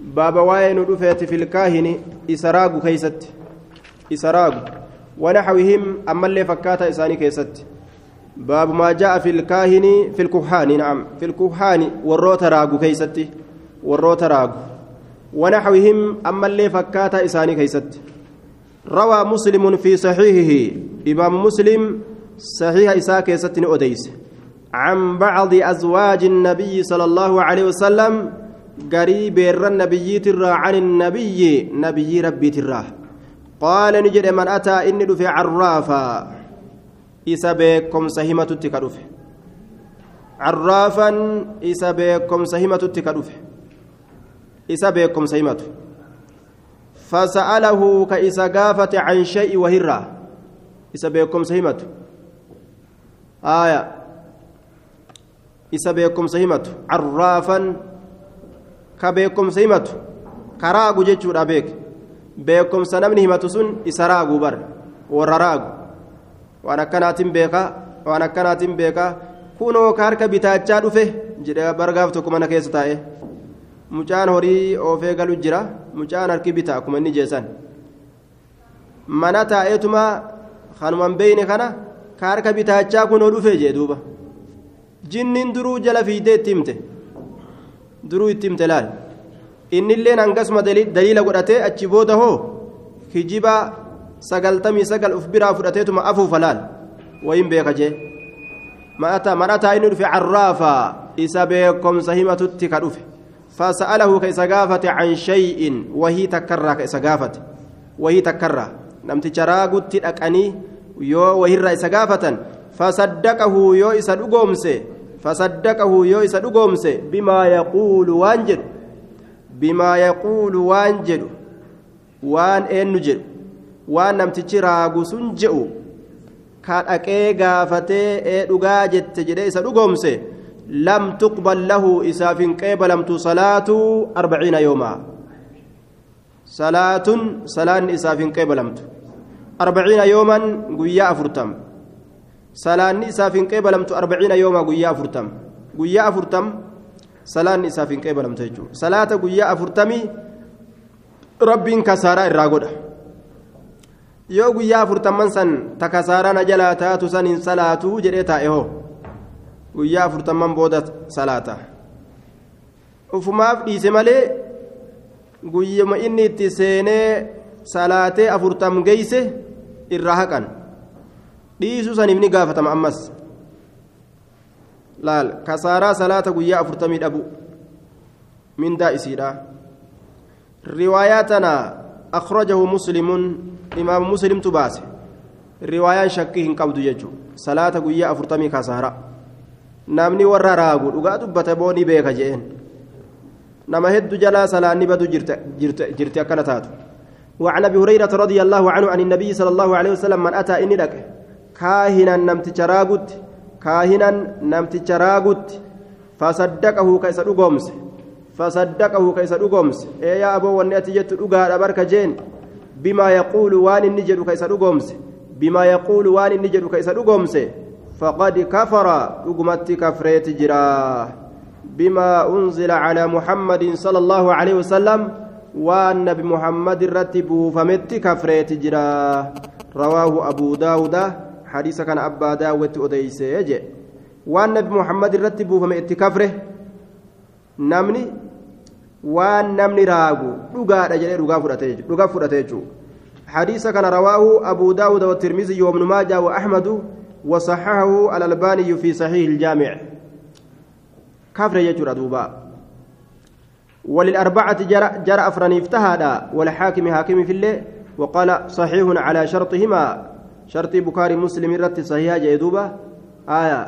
baaba waa'ee nu dhufeeti filkaahini isa raagu keeysatti isa raagu wanaxwihim ammallee fakkaataa isaanii keessatti baabu maa jaa'a filkaahini filkuhaani na'am filkuhaani warroota raagu keeysatti warroota raagu wanaxwihim ammallee fakkaataa isaanii keeysatti روى مسلم في صحيحه إمام مسلم صحيح إساء ستن أديس عن بعض أزواج النبي صلى الله عليه وسلم قريب النبي ترى عن النبي نبي ربي ترى. قال نجد من أتى إني دفع عرافا إسا بكم سهمة تكدف عرافا إسا بكم سهمة تكدف إسا بكم سهمة فسأله كإسا قافة عن شيء وهرة. إسا بكم سهمة آية. إسا بكم سهمة عرافا ka beekumsa himatu. Ka raagu jechuudha beek beekumsa namni himatu sun isa raagu bar warra raagu. Waan akkanaatiin beekaa waan akkanaatiin beekaa kunoo ka harka bitaachaa dhufe jedhe bargaaf tokko mana keessa taa'e mucaan horii oofee galu jira. Mucaan harki bitaa akkuma inni jeessan mana taa'eetuma kanuman beeyne kana ka harka bitaachaa kunoo dhufe jee duuba. Jinniin duruu jala fiidee itti himte duruu itti himte laal innilleen hangasuma daliila godhatee achi booda hoo kijiba sagaltamii sagal uf biraa fudhateetuma afuufa laal wayin beeka jee ma'ataa inni dhufe carraafaa isa beekomsa himatutti ka dhufe فسأله كيس غافت عن شيء وهي تكرر كيس غافت وهي تكرر نمت شراغت تدقني يو وهي رئيس غافة فصدقه يو إسا فصدقه يو إسا بما يقول وانجد. بما يقول وانجد. وان إنجد وان نمت شراغ سنجئ ka dhaqee gaafatee ee dhugaa jette jedhee isa dhugoomse لم تقبل له إساف قبلمت صلاة أربعين يوما. صلاة صلاة إساف قبلمت أربعين يوما قيا أفرتم. salaanni isaaf hin qeebalamtu arbaciina yooma guyyaa afurtam. Guyyaa afurtam salaanni isaaf hin qeebalamtu jechuudha. Salaata guyyaa afurtamii rabbiin kasaaraa irraa godha. Yoo guyyaa afurtaman san ta kasaaraa na jalaa taatu san hin salaatuu jedhee taa'e hoo? Guyyaa afurtamman booda salaata. Ufumaaf dhiise malee guyyama inni itti seenee salaatee afurtam geeyse irraa haqan. Dhiisuu saniif ni gaafatama ammas laal kasaaraa salaata guyyaa afurtamii dhabu mindaa isiidha riwaayaa tana akhrajahu muslimun imaam muslimtu baase riwaayaan shakkii hin qabdu jechuu salaata guyyaa afurtamii kasaara namni warra raagu dhugaa dubbata boonii beeka je'een nama heddu jalaa salaanni badu jirti akkana taatu وعن ابي هريره رضي الله عنه عن النبي صلى الله عليه وسلم من اتى اني لك كاهنا نمت شراغت كاهنا نمت شراغت فصدقه كيس دغومس فصدقه كيس دغومس اي يا ابو ونيتي جت دغا بركه جين بما يقول وان النجد كيس دغومس بما يقول وان النجد كيس دغومس فقد كفر رقمت كفريت جرا بما أنزل على محمد صلى الله عليه وسلم والنبي محمد رتب فمت كفريت جرا رواه أبو داود حديث كان أبا داود أديس يجي. والنبي محمد رتب فمت كفره. نمني waan namni raagu dhugaadha jedhee dhugaa fudhate jechuudha hadiisa kana rawaahu abuu daawuda wa tirmizii wa ibnu maajaa wa ahmadu وصححه الألباني في صحيح الجامع. كفر يجر دوبا وللأربعة جرى, جرى أفرني افتهادا. والحاكم حاكم في الله وقال صحيح على شرطهما. شرط بكاري مسلم رت صحيح جيدوبا آية.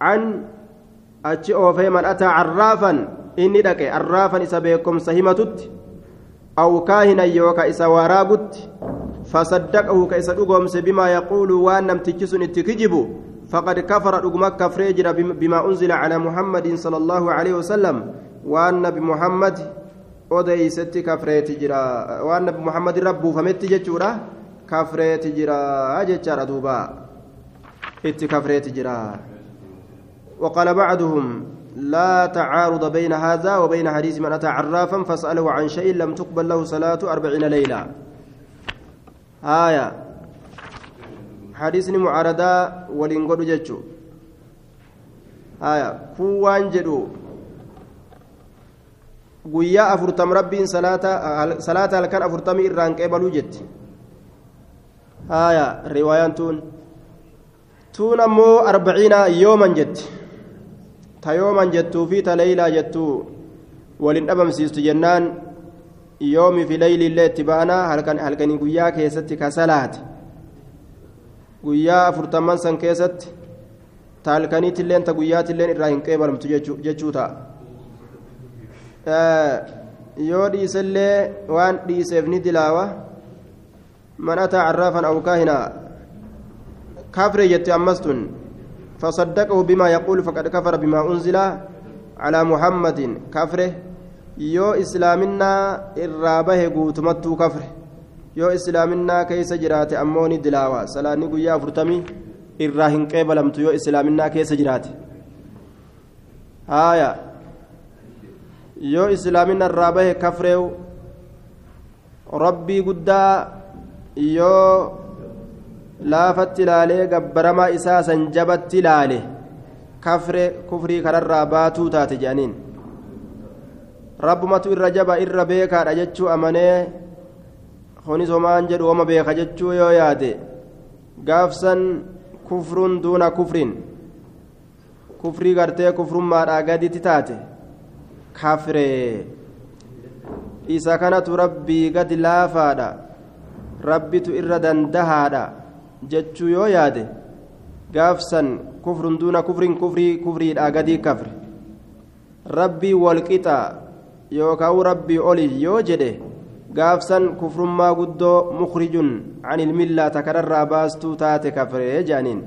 عن أتشئ في من أتى عرافا. إني لك عرافا إسابيكم سهمتت أو كاهنا يوكا إساواراغت فصدقه كيس دغومس بما يقول وأن نم تجسن اتكجب. فقد كفر دغما كفرجر بما أنزل على محمد صلى الله عليه وسلم. وأن نبي محمد odeysetti kafreeti jira waan nabi muhammad irra buufametti jechuudha kafreeti jira jechaadha duuba. Itti kafreeti jira. وقال بعضهم لا تعارض بين هذا وبين حديث من أتى عرافا فسأله عن شيء لم تقبل له صلاة أربعين ليلة آية حديثني معارضة ولنقول جتشو آية كوان جدو guyyaa afurtam rabbiin salaata halkan afurtamii irraan qeebaluu jetti. Haya riwaayaan tuun. Tuun ammoo arbaciina yooman jetti. Ta yooman jettuu fi ta leeylaa jettuu walin dhabamsiistu jennaan yoomii fi leeyliillee itti ba'anaa halkanii guyyaa keessatti ka salaate guyyaa afurtamman san keessatti ta halkaniitilleen ta guyyaatilleen irraa hin qeebalamtu jechuu ta'a. Yoo dhiisellee waan dhiiseef ni dilaawa man ataa carraafan aw kaahinaa كافر يتي أمستن فصدقه بما يقول فقد كفر بما أنزل على محمد كافره yoo islaaminaa irraa bahe guutumattuu kafre yoo islaaminaa keessa jiraate ammoo ni dilaawa salaanni guyyaa afurtamii irraa hin qeebalamtu yoo islaaminaa keessa jiraate haaya yoo islaamina irraa bahe kafreew rabbii guddaa yoo laafatti ilaalee gabbaramaa isaa san jabatti ilaale kafre kufrii kanarraa baatuu taate jedhaniin. Rabbumatu irra jaba irra beekaadha jechuu amanee kunis homaan jedhu wama beeka jechuu yoo yaade gaafsan kufruun duuna kufriin kufrii gartee kufrummaadhaa gaditti taate. Kafre isa kanatu rabbii gadi laafaadha rabbitu irra dandahaadha jechuu yoo yaade gaafsan kufrun duuna kufriin kufrii kufriidhaa gadii kafre. Rabbii walqixa yookaan rabbii oli yoo jedhe gaafsan kufrummaa guddoo mukrijun an ilmillaa takararraa baastuu taate kafree jaaniin.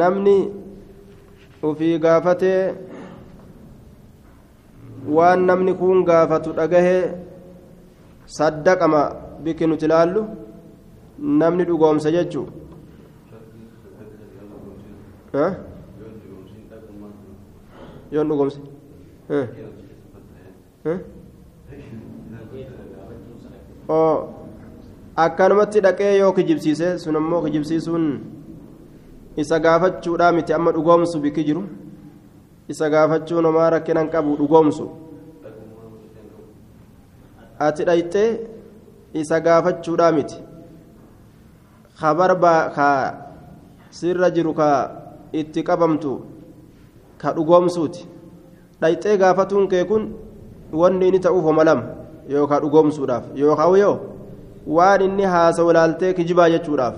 Namni ufii gaafatee waan namni kun gaafatu dhagahee saddaqama bikki nuti ilaallu namni dhugoomsa jechuun yoon dhugoomse akkanumatti dhaqee yoo kijibsiise sun ammoo kijibsiisuun isa gaafachuudhaa miti amma dhugoomsu bikki jiru isa gaafachuun homaa rakkinan qabu dhugoomsu ati dhayxee isa gaafachuudhaa miti kabar ka sirra jiru ka itti qabamtu ka dhugoomsuuti dhayxee gaafatuun kee kun wanni inni ta'uuf homa lama yookaan dhugoomsuudhaaf yookaan yoo waan inni haasa'u laaltee kijibaa jechuudhaaf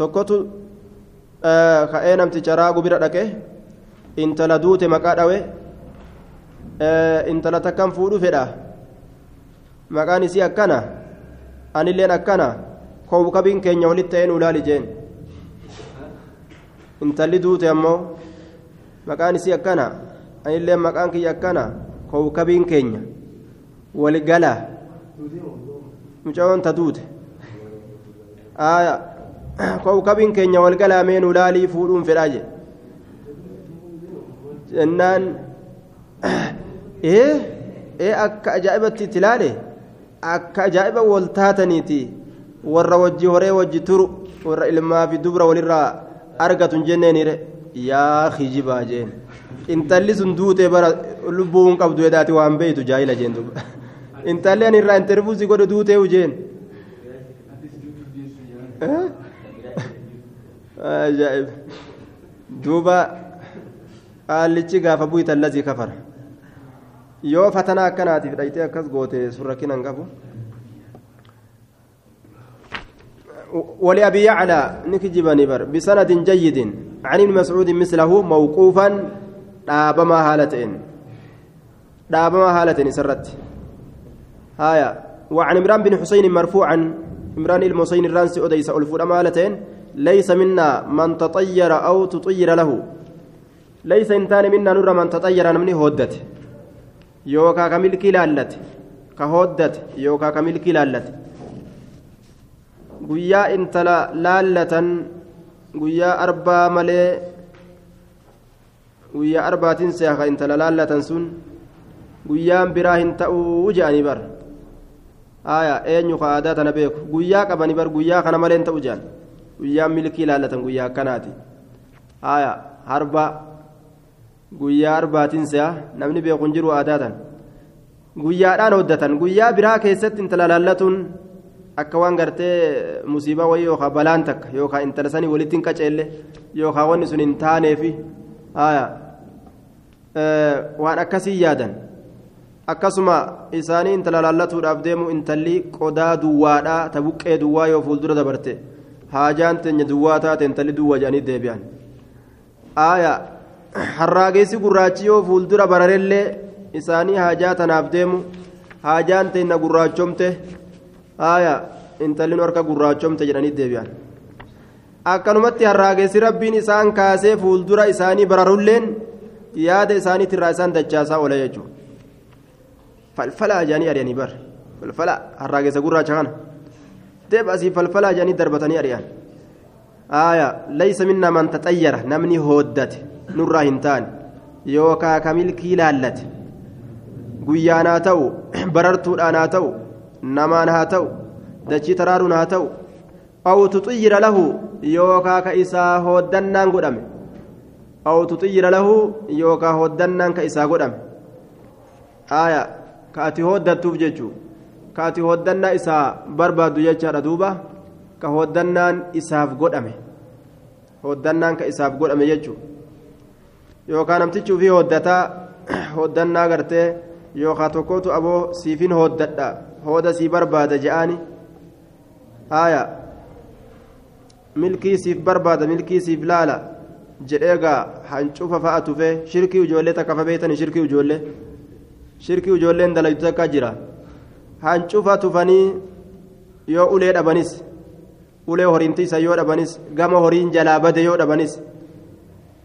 tokkotu ka'ee namticha raagu bira dhaqee intala duute maqaa dhawe intala takkan fuudhu fedha maqaan isii akkana anilleen akkana kowkabiin keenya walitti ta'ee nu ilaali jeen intalli duute ammoo maqaan isii akkana anilleen maqaan kiyya akkana kowkabiin keenya waligala mucayoon ta duute kowkabiin keenya walgalaa mee nu fuudhuun fedhaa je jennaan ee ee akka ajaa'ibatti itti ilaale akka ajaa'iba wal taataniiti warra wajji horee wajji turu warra ilmaa fi dubra walirraa argatu hin jenneeniire yaa kijibaa jeen intalli sun duutee bara lubbuun qabdu edaati waan beeytu jaahila jeen duba intalli an irraa interviusi godhe duutee ujeen ajaa'ib duuba haallichi gaafa buytan lazii kafara. Yoo fatanaa akkanaatiif dhaytee akkas goote sun rakkinan qabu. ولأبي يعلى نكجبني بر بسند جيد عن ابن مسعود مثله موقوفا دابما هالتين دابما هالتين سرت هايا وعن عمران بن حسين مرفوعا عمران المحسين الرانسي أديس ألفور أمالتين ليس منا من تطير أو تطير له ليس إنتان منا نور من تطير نمني هودت يوكا كملكي لالت كهودت يوكا كملكي لالت guyyaa intala laallatan guyyaa arbaa malee guyyaa arbaatiin seeqa intala laallatan sun guyyaan biraa hin ta'uu je'anii bar aya eenyu ka aadaa tana beeku guyyaa qabanii bar guyyaa kana malee hin ta'u je'an guyyaan milkii laallatan guyyaa akkanaati aya harba guyyaa arbaatiin se'a namni beeku hin jiru aadaa tan. Guyyaadhaan hoddatan guyyaa biraa keessatti intala laallatuun akka waan gartee musiibaa wayii yookaan balaan takka yookaan intala sanii walitti hin qaceelle yookaan wanni sun hin taaneefi waan akkasii yaadan. Akkasuma isaanii intala laallatuudhaaf deemu intalli qodaa duwwaadhaa ta buqqee duwwaa yoo fuuldura dabarte haajaan teenya duwwaa taate intalli duwwaa jedhanii deebi'an harraageessi gurraachi yoo fuuldura bararellee isaanii haajaa tanaaf deemu haajaan teenya gurraachomte. aya intalli harka gurraachomte jedhanii deebi'an akkanumatti harraagessi rabbiin isaan kaasee fuuldura isaanii bararulleen yaada isaaniitirraa isaan dachaasaa oola jechuudha falfalaa jedhanii ari'anii bar falfalaa harraagessa gurraacha kana deeb asii falfalaa jedhanii darbatanii ari'an aya laysa minna man taxayyara namni hooddate nurraa hin taane. Yookaa kamilkii laallate guyyaan haa ta'u barartuudhaan haa ta'u namaan haa ta'u dachii taraaruun haa ta'u aw tuxiyyira lahu yookaa ka isaa hooddannaan godhame. Aw tuxiyyira lahu yookaa hooddannaan ka isaa godhame. Aya ka ati hooddattuuf jechuu ka ati hooddannaa isaa barbaaddu jechaadha duuba. Ka hooddannaan isaaf godhame. Hooddannaan ka isaaf godhame jechuu yookaa namtichi ufii hooddataa hooddannaa gartee yookaa tokkotu aboo siifin hooddadha hooda sii barbaada je'aani haya milkii siif barbaada milkii siif laala jedhee gaa hancufa fa'a tufee shirkii ijoollee takka fa beeytani shirkii ijoollee shirkii ijoolleen dalaytu takka jira hancufa tufanii yoo ulee dhabanis ulee horiinti isa yoo dhabanis gama horiin jalaa bade yoo dhabanis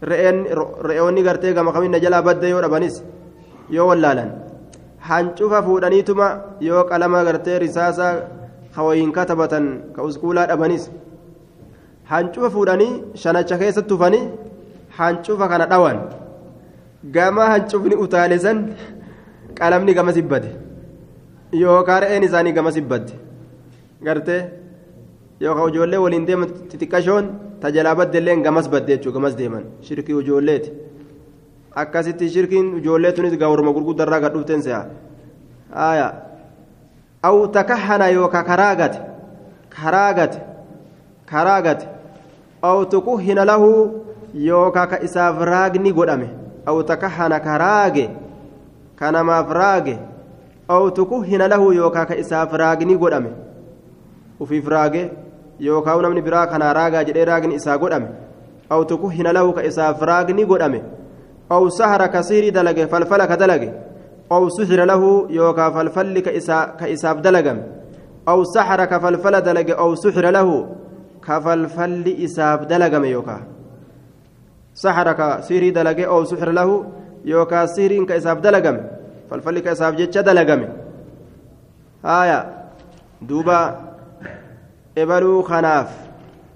re'oonni gartee gama kaminna jalaa badde yoo dhabanis yoo wallaalan hancufa fuudhaniituma yoo qalama gartee risaasaa hawayin katabatan ka uskuulaa dhabanis hancufa fuudhanii shanacha keessatti tufanii hancufa kana dhawan gama hancufni utaale san qalamni gama sibbade yookaan re'een isaanii gama sibbadde gartee yookaan ijoollee waliin deeman xixiqqashoon tajalaa baddeelleen gamas badde jechuudha gamas deeman. Shirkii ijoolleeti. akkasitti shirkiin ijoollee tunis gaawurma gurguddarraa gad dhufteen se'a aya aw takahana yookaa karaa gate? Karaa gate. Karaa gate. Aw tukuhina lahu yookaa ka isaaf raagni godhame? Aw takahana karaage ka namaaf raage? Aw tukuhina lahu yookaa ka isaaf raagni godhame? Ufiif raage yookaa namni biraa kanaa raagaa jedhee raagni isaa godhame aw tukuhina lahu ka isaaf raagni godhame أو سهر كثير دلقه فالفل كدلقه أو سحر له يوكا فالفل كإسا كإساف دلقم أو سحر كفالفل دلقه أو سحر له كفالفل إساف دلقم يوكا سحر كثير دلقه أو سحر له يوكا سير كإساف دلقم فالفل كإساف جتش دلقم آية دوبا إبلو خناف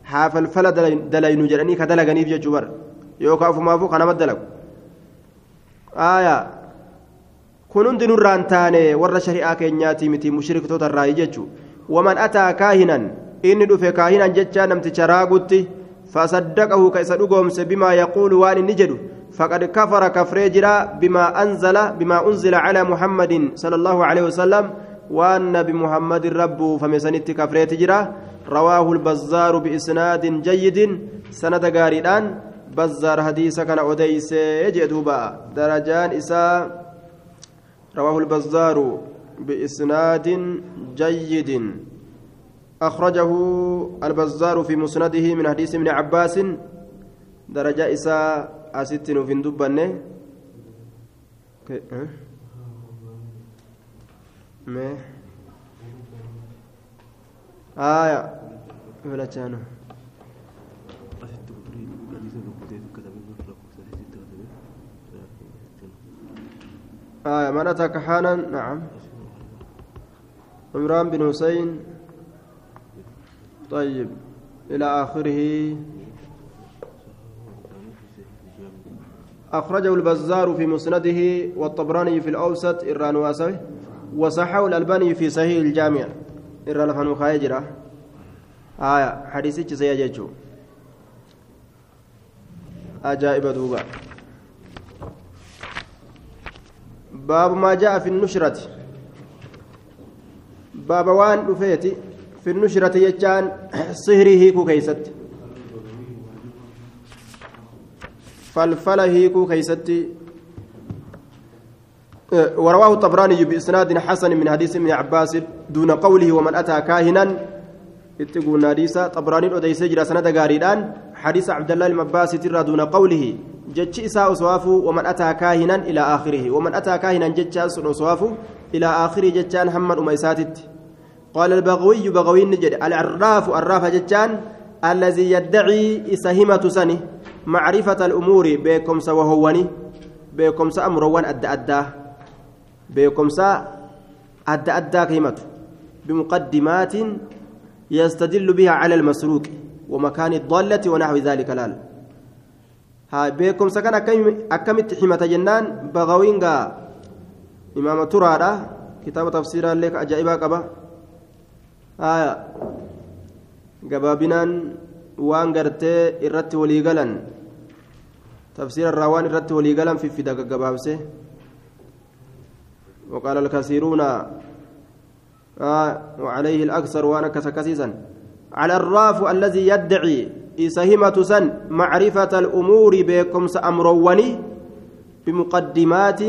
حافل فل دلينو جراني كدلقني في جبر يوكا فمافو خنامت دلقو aayaa kun hundi nurraan taane warra shari'aa keenyaatii miti mushriktoota irraa jechuun waman ataa kaahinan inni dhufe kaahinan jecha namticha raagutti fasaddaqahu ka isa dhugoomse bimaa yaquulu waan inni jedhu فقد كفر كفر جرا بما أنزل بما أنزل على محمد صلى الله عليه وسلم وأن بمحمد رب فمسنت كفر جرا رواه البزار بإسناد جيد سند قارئان بزار حديث كان أديس يجدوبا درجان إساء رواه البزار بإسناد جيد أخرجه البزار في مسنده من حديث ابن عباس درجة إساء أستن في دبنة آية. ولا كانوا آية. من أتى كحانا نعم. عمران بن حسين. طيب. إلى آخره. أخرجه البزار في مسنده والطبراني في الأوسط. إران واسوي. وصححه الألباني في صحيح الجامع. إران لفنو خايجرة آية حديثي سيجيجو أجائب دوبا. باب ما جاء في النشرة. باب وان دفيتي في النشرة يجان صهره كيست. فالفل هيكو كيستي ورواه الطبراني بإسناد حسن من حديث ابن عباس دون قوله ومن أتى كاهنا. اتقوا ناديسا طبراني أديس جرى سند غاريدان حديث عبد الله المباس ترى دون قوله. جتش إساء أصوافه ومن أتى كاهنا إلى آخره. ومن أتى كاهنا جتش أصوافه إلى آخره جتشان محمد أميساتت قال البغوي بغوي نجد. العراف الراف جتشان. الذي يدعي إسهمة سنه معرفة الأمور. بكم سوهوني بكم سأمروان أدى أدى. بكم سا أدى أدى كلمته بمقدمات يستدل بها على المسروق ومكان الضالة ونحو ذلك لال ها بكم سكن أكمت حمة جنان بغوينغا إمام ترى كتاب تفسير لك أجائبا قبا waan gartee irratti walii galan. Tafsiira irraa waan irratti walii galan fiffida gaggabaabse وقال الكثيرون آه وعليه الأكثر وأنا كسكسيسا. على الراف الذي يدعي إسهمة سن معرفة الأمور بكم سأمروني بمقدمات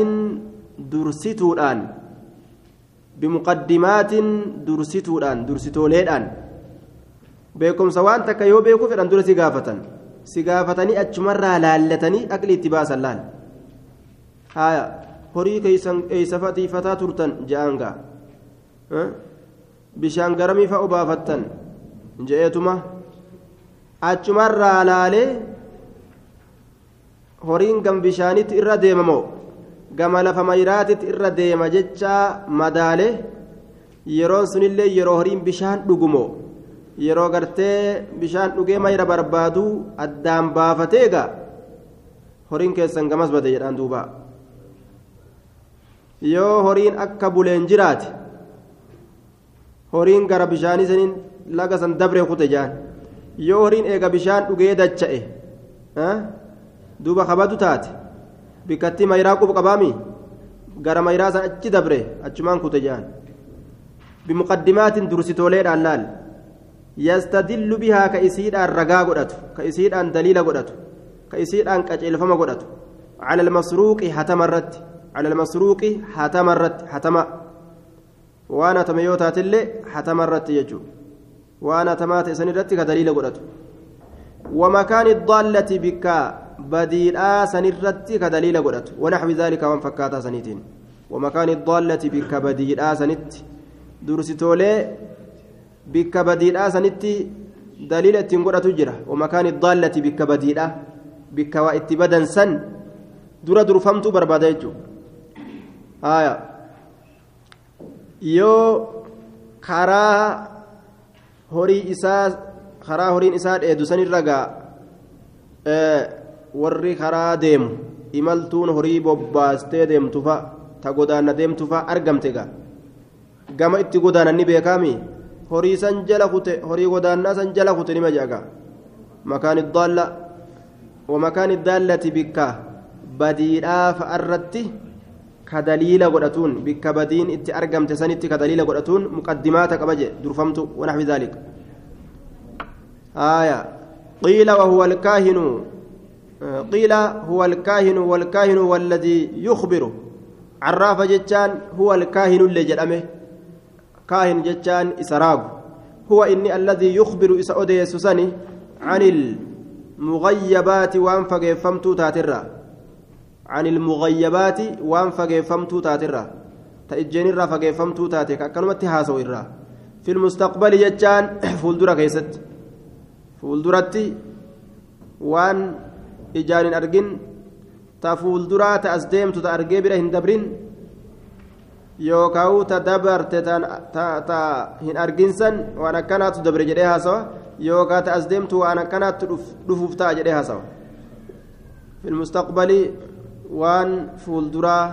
درستو الآن بمقدمات درستو الآن درستو الآن beekumsa waan takka yoo beekuu fedhan dura si gaafatan si gaafatanii achumarraa laallatanii aqli itti baasan horii keeysa fatiifataa turtan je'aan gaa. Bishaan garamii fa obaafattan je'eetuma. Achumarraa laalee horiin gam bishaanitti irra deemamoo gama lafa mayraatitti irra deema jechaa madaale yeroon sunillee yeroo horiin bishaan dhugumoo yeroo gartee bishaan dhugee mayra barbaadu addaan baafatee egaa horiin keessan gamas bade jedhaan duuba yoo horiin akka buleen jiraate horiin gara bishaanii saniin laga san dabree kute jaan yoo horiin eega bishaan dhugee dacha'e duuba kabadu taate bikkatti mayraa qubu qabaami gara mayraa san achi dabre achumaan kute jaan bimuqaddimaatiin dursitooleedhaan laal يستدل بها كإسيدان رقا قدت كإسيدان دليل قدت كإسيدان كجلفما قدت على المسروق حتمرت على المسروق حتمرت حتم وأنا تميوتات اللي حتمرت يجو. وأنا تمات سنرت كدليل قدت ومكان الضالة بك بديل سنرت كدليل قدت ونحو ذلك وانفكاتا سنتين ومكان الضالة بك بديل سنت درستولي daliila ittiin godhatu jira wamakaan daallati bikka badiidhaa bikka waa itti badan san dura durfamtuu barbaada jechuudha yoo karaa horii isaa karaa horiin isaa dheedu sanirra gaa warri karaa deemu imaltuun horii bobbaastee deemtu fa'a ta godaanna deemtu fa'a argamte gaa gama itti godaananni beekaami. horii san jala kute horii godaannaa san jala kute nima jeaga makaan iddaalla wamakaan iddaallati bikka badiidhaa fa'arratti badiin itti argamte sanitti ka daliila godhatuun muqaddimaata qaba je durfamtu wanaxwi daalik آية قيل وهو الكاهن قيل هو الكاهن والكاهن والذي يخبر عراف جتان هو الكاهن اللي جرمه كاهن جتان إسراغ هو إني الذي يخبر إسا أوديس سني عن المغيبات وان فقفمت تاترا عن المغيبات وان فقفمت تاترا تأجين الرا فقفمت تاتك أكلمت هاسو الرا في المستقبل جتان فولدرا كيست. فولدرتي وان إجان أرجن تا فولدرا تأسديم تتأرجي بره هندبرين yookaan ta dabarte ta hin arginsan waan akkanaatu dabre jedhee haasawa yookaan as deemtu waan akkanaatti dhufuuf ta'a jedhee haasawa filmustaqbalii waan fuulduraa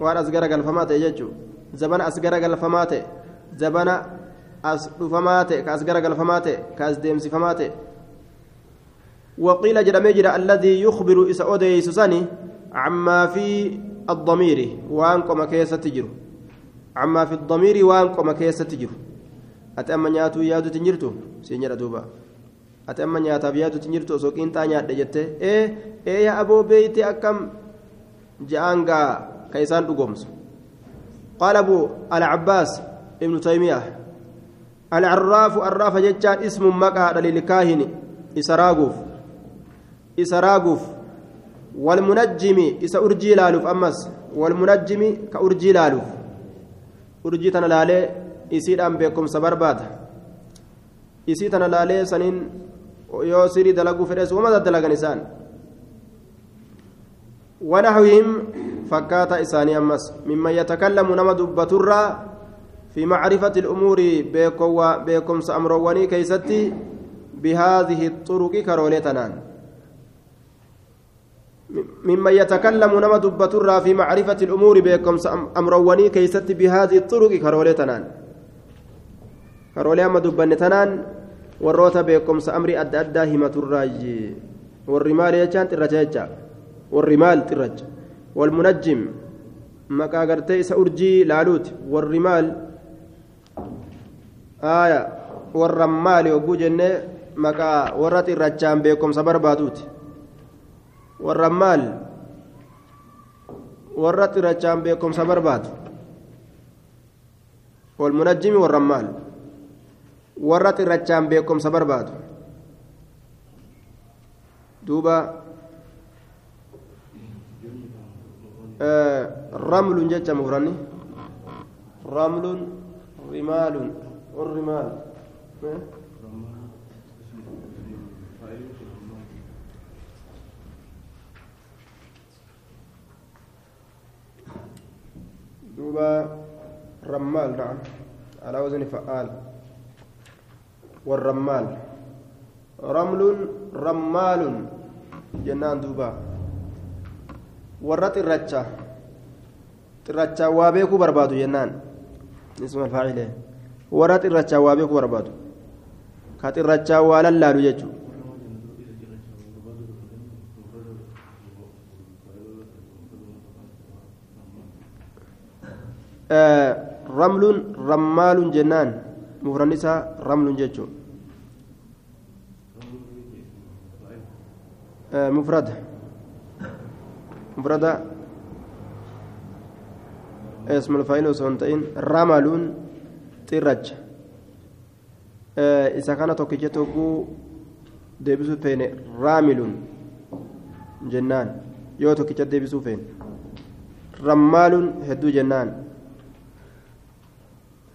waan as garagalfamaa ta'e jechuudha zabana as garagalfamaa ta'e zabana as dhufamaa ta'e ka as garagalfamaa ta'e ka as deemsifamaa ta'e وقيل جرى جرى الذي يخبر إسا أوديس سني عما في الضمير وانكم كيسة تجر عما في الضمير وانكم كيسة تجر أتأمى نياتو يادو تنجرتو سينجر دوبا أتأمى نياتا بيادو تنجرتو سوكين تانيا دجت إيه إيه يا أبو بيتي أكم جانغا كيسان دقومس قال أبو العباس ابن تيمية العراف الراف جتان اسم مكة للكاهن إسراغوف. إسراغوف. والمنجم إسا أرجي لالوف أمس. والمنجم كأرجي لالوف. أرجي تنلالي isiidhaan beekumsa barbaada isii tana laalee saniin yoo sirii dalaguu fedhes wamata dalagan isaan ونحوهم فكاتا إساني أمس. ممن يتكلم نما دبترا في معرفة الأمور بيكم بيكم سأمروني كيستي بهذه الطرق كرولتنان ممن يتكلم نما دبترا في معرفة الأمور بيكم سأمروني كيستي بهذه الطرق amma dubbanne tanaan warroota beekumsa amrii adda addaa himaturraayi warri maal jechaan xirracha jecha walmunajjim maqaa gartee isa urjii laaluuti warri maal aya warra maali hogguu jennee maqaa warra xirrachaan beekumsa barbaaduuti warra maal warra xirrachaan beekumsa barbaadu walmunajjimi warra maal warra xirrachaan beekumsa barbaadu duuba ramlun jecha mufranni ramlun rimaalun rimaal duuba rammaal na'am على وزن فعال والرمال رمل رمال جنان دوبا ورت الرجة الرجة وابيكو بربادو جنان اسم الفاعل ورت الرجة وابيكو بربادو كات الرجة ولا لالو يجو آه رمل رمال جنان مفرن isaa ramlun jechuun. مفرد مفرد اسم الفاعل وسنتين رملون ترج إذا كان توكيجة توكو deebisuu feene raamiluun jennaan yoo tokkicha deebisuu feene rammaaluun hedduu jennaan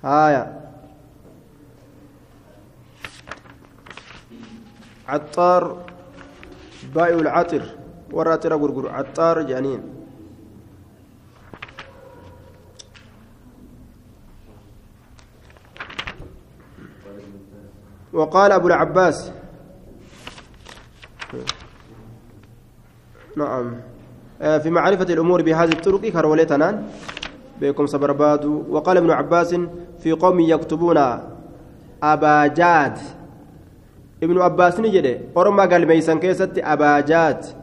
haaya عطار بائع العطر وراتر غرغر. عطار جانين. وقال أبو العباس. نعم. في معرفة الأمور بهذه الطرق كرولتنان بكم سبرباد. وقال ابن عباس في قوم يكتبون أباجات ابن عباس نجد. أرمى قال ميسان كيست أباجات آه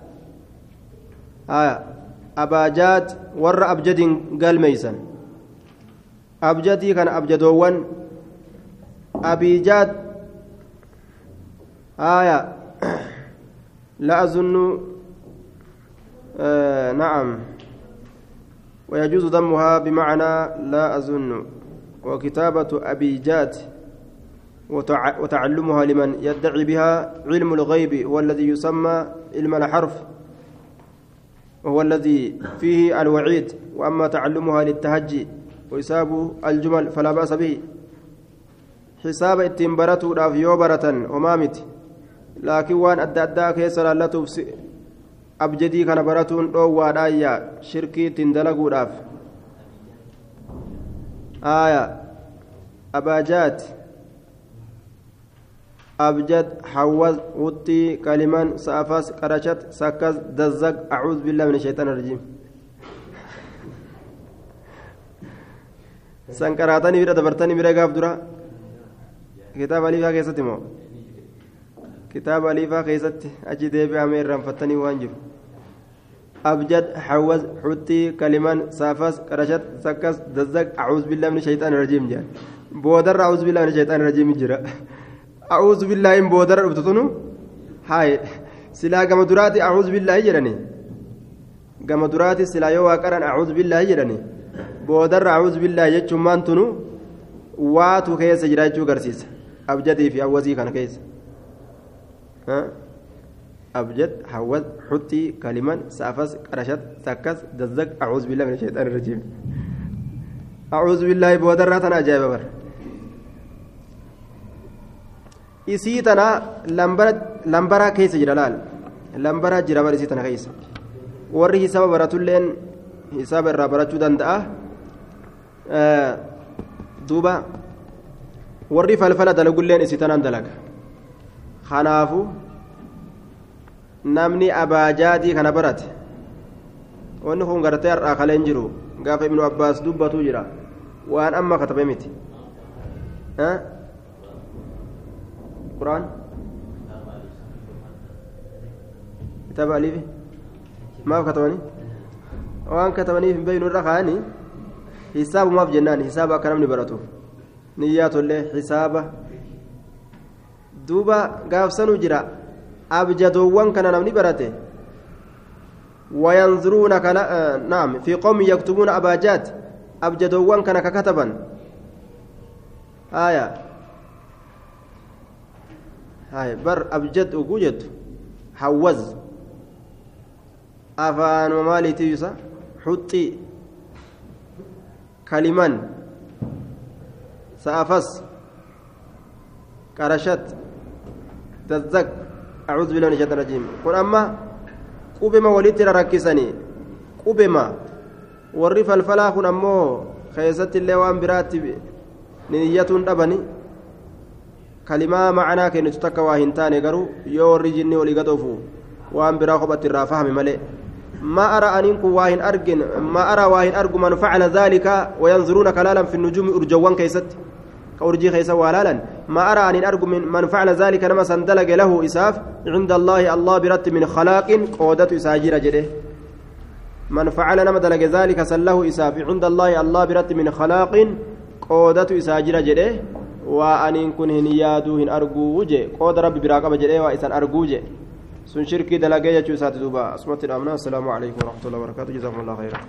أبجد قال ميسان أبجدي كان أبجدوان. أبيجات. آية لا أظن. آه نعم. ويجوز ضمها بمعنى لا أظن. وكتابة أبيجات. وتع... وتعلمها لمن يدعي بها علم الغيب هو الذي يسمى علم الحرف. وهو الذي فيه الوعيد وأما تعلمها للتهجي وحساب الجمل فلا بأس به. حساب التنبرة راف يوبرة ومامت. لكن وان أدى أدى كيس لالتوف abjadii kana baratuun dhoowwaadhaayya shirkii ittiin dalaguudhaaf aya abaajaat أبجد حوز وطي كلمان سافس قرشت سكز دزق أعوذ بالله من الشيطان الرجيم. سنكراتني بيرا دبرتني بيرا قاف درا كتاب أليفا كيستي مو؟ كتاب أليفا كيستي أجي ديبي أمير رنفتني وانجر أبجد حوز حطي كلمان سافس قرشت سكز دزق أعوذ بالله من الشيطان الرجيم جان بودر أعوذ بالله من الشيطان الرجيم جرا أعوذ بالله إن بودر أبتتنو هاي. سلا قام دراتي أعوذ بالله جراني قام دراتي سلا يو وقرن أعوذ بالله جراني بودر أعوذ بالله جتشم مانتنو واتو كيس جراجو قرسيس. أبجدي في أوزي كان كيس. ها؟ أبجد حوز حطي كلمة سافس قرشت سكس دزق. أعوذ بالله من الشيطان الرجيم. أعوذ بالله بودر راتنا أجايب بر. Isii tana lambaraa keessa jira laal lambaraa jira bar isii tana keessa warri hisaaba baratulleen hisaaba irraa barachuu danda'a duuba warri falfala dalagulleen isii tanaan dalaga kanaafu namni abaajaatii kana barate wanni kun gartee har'aa kaleen jiru gaafa ibnu abbaas dubbatuu jira waan amma katabe miti قرآن كتاب أليف ما كتبني؟ وأن كتبني في بين الرخاني حساب ما في جنان. حساب أكرم نبرته نيات الله حساب دوبا قاف سنو جرا. أبجدوان كان نمني برته وينظرون كلا آه نعم. في قوم يكتبون أباجات. أبجدوان كان ككتبا آية. هاي بر أبجد وجوجد حوز. أفان ومالي تيسا حطي. كلمان سأفس. قرشت تزق أعوذ بالله من الشيطان الرجيم. قل أما قبما وليت ركسني قبما والرفا الفلا كن أمو خيست اللي وان براتي نية دبني kalimaa macanaa kennitu takka waa hin taane garuu yoo warri jinni olii gadoofu waan biraa kophatti irraa fahame malee. ما أرى أن واهن أرجن ما أرى واهن أرجو من فعل ذلك وينظرون كلالا في النجوم أرجوان كيست كأرجي خيسا ولالا ما أرى أن أرجو من من فعل ذلك نما سندلج له إساف عند الله الله برت من خلاق قودة إساجير جده من فعل نما دلج ذلك سله إساف عند الله الله برت من خلاق قودة إساجير جده waa aniin kun hin yaaduu hin arguu je qooda rabbi biraa qaba jedhee waa isan arguu je sun shirkii dalagee jechuu isaati duuba asumatti dhaamna assalaamu alaikum warahmatullahi wabarakaatu jazakum allah khayra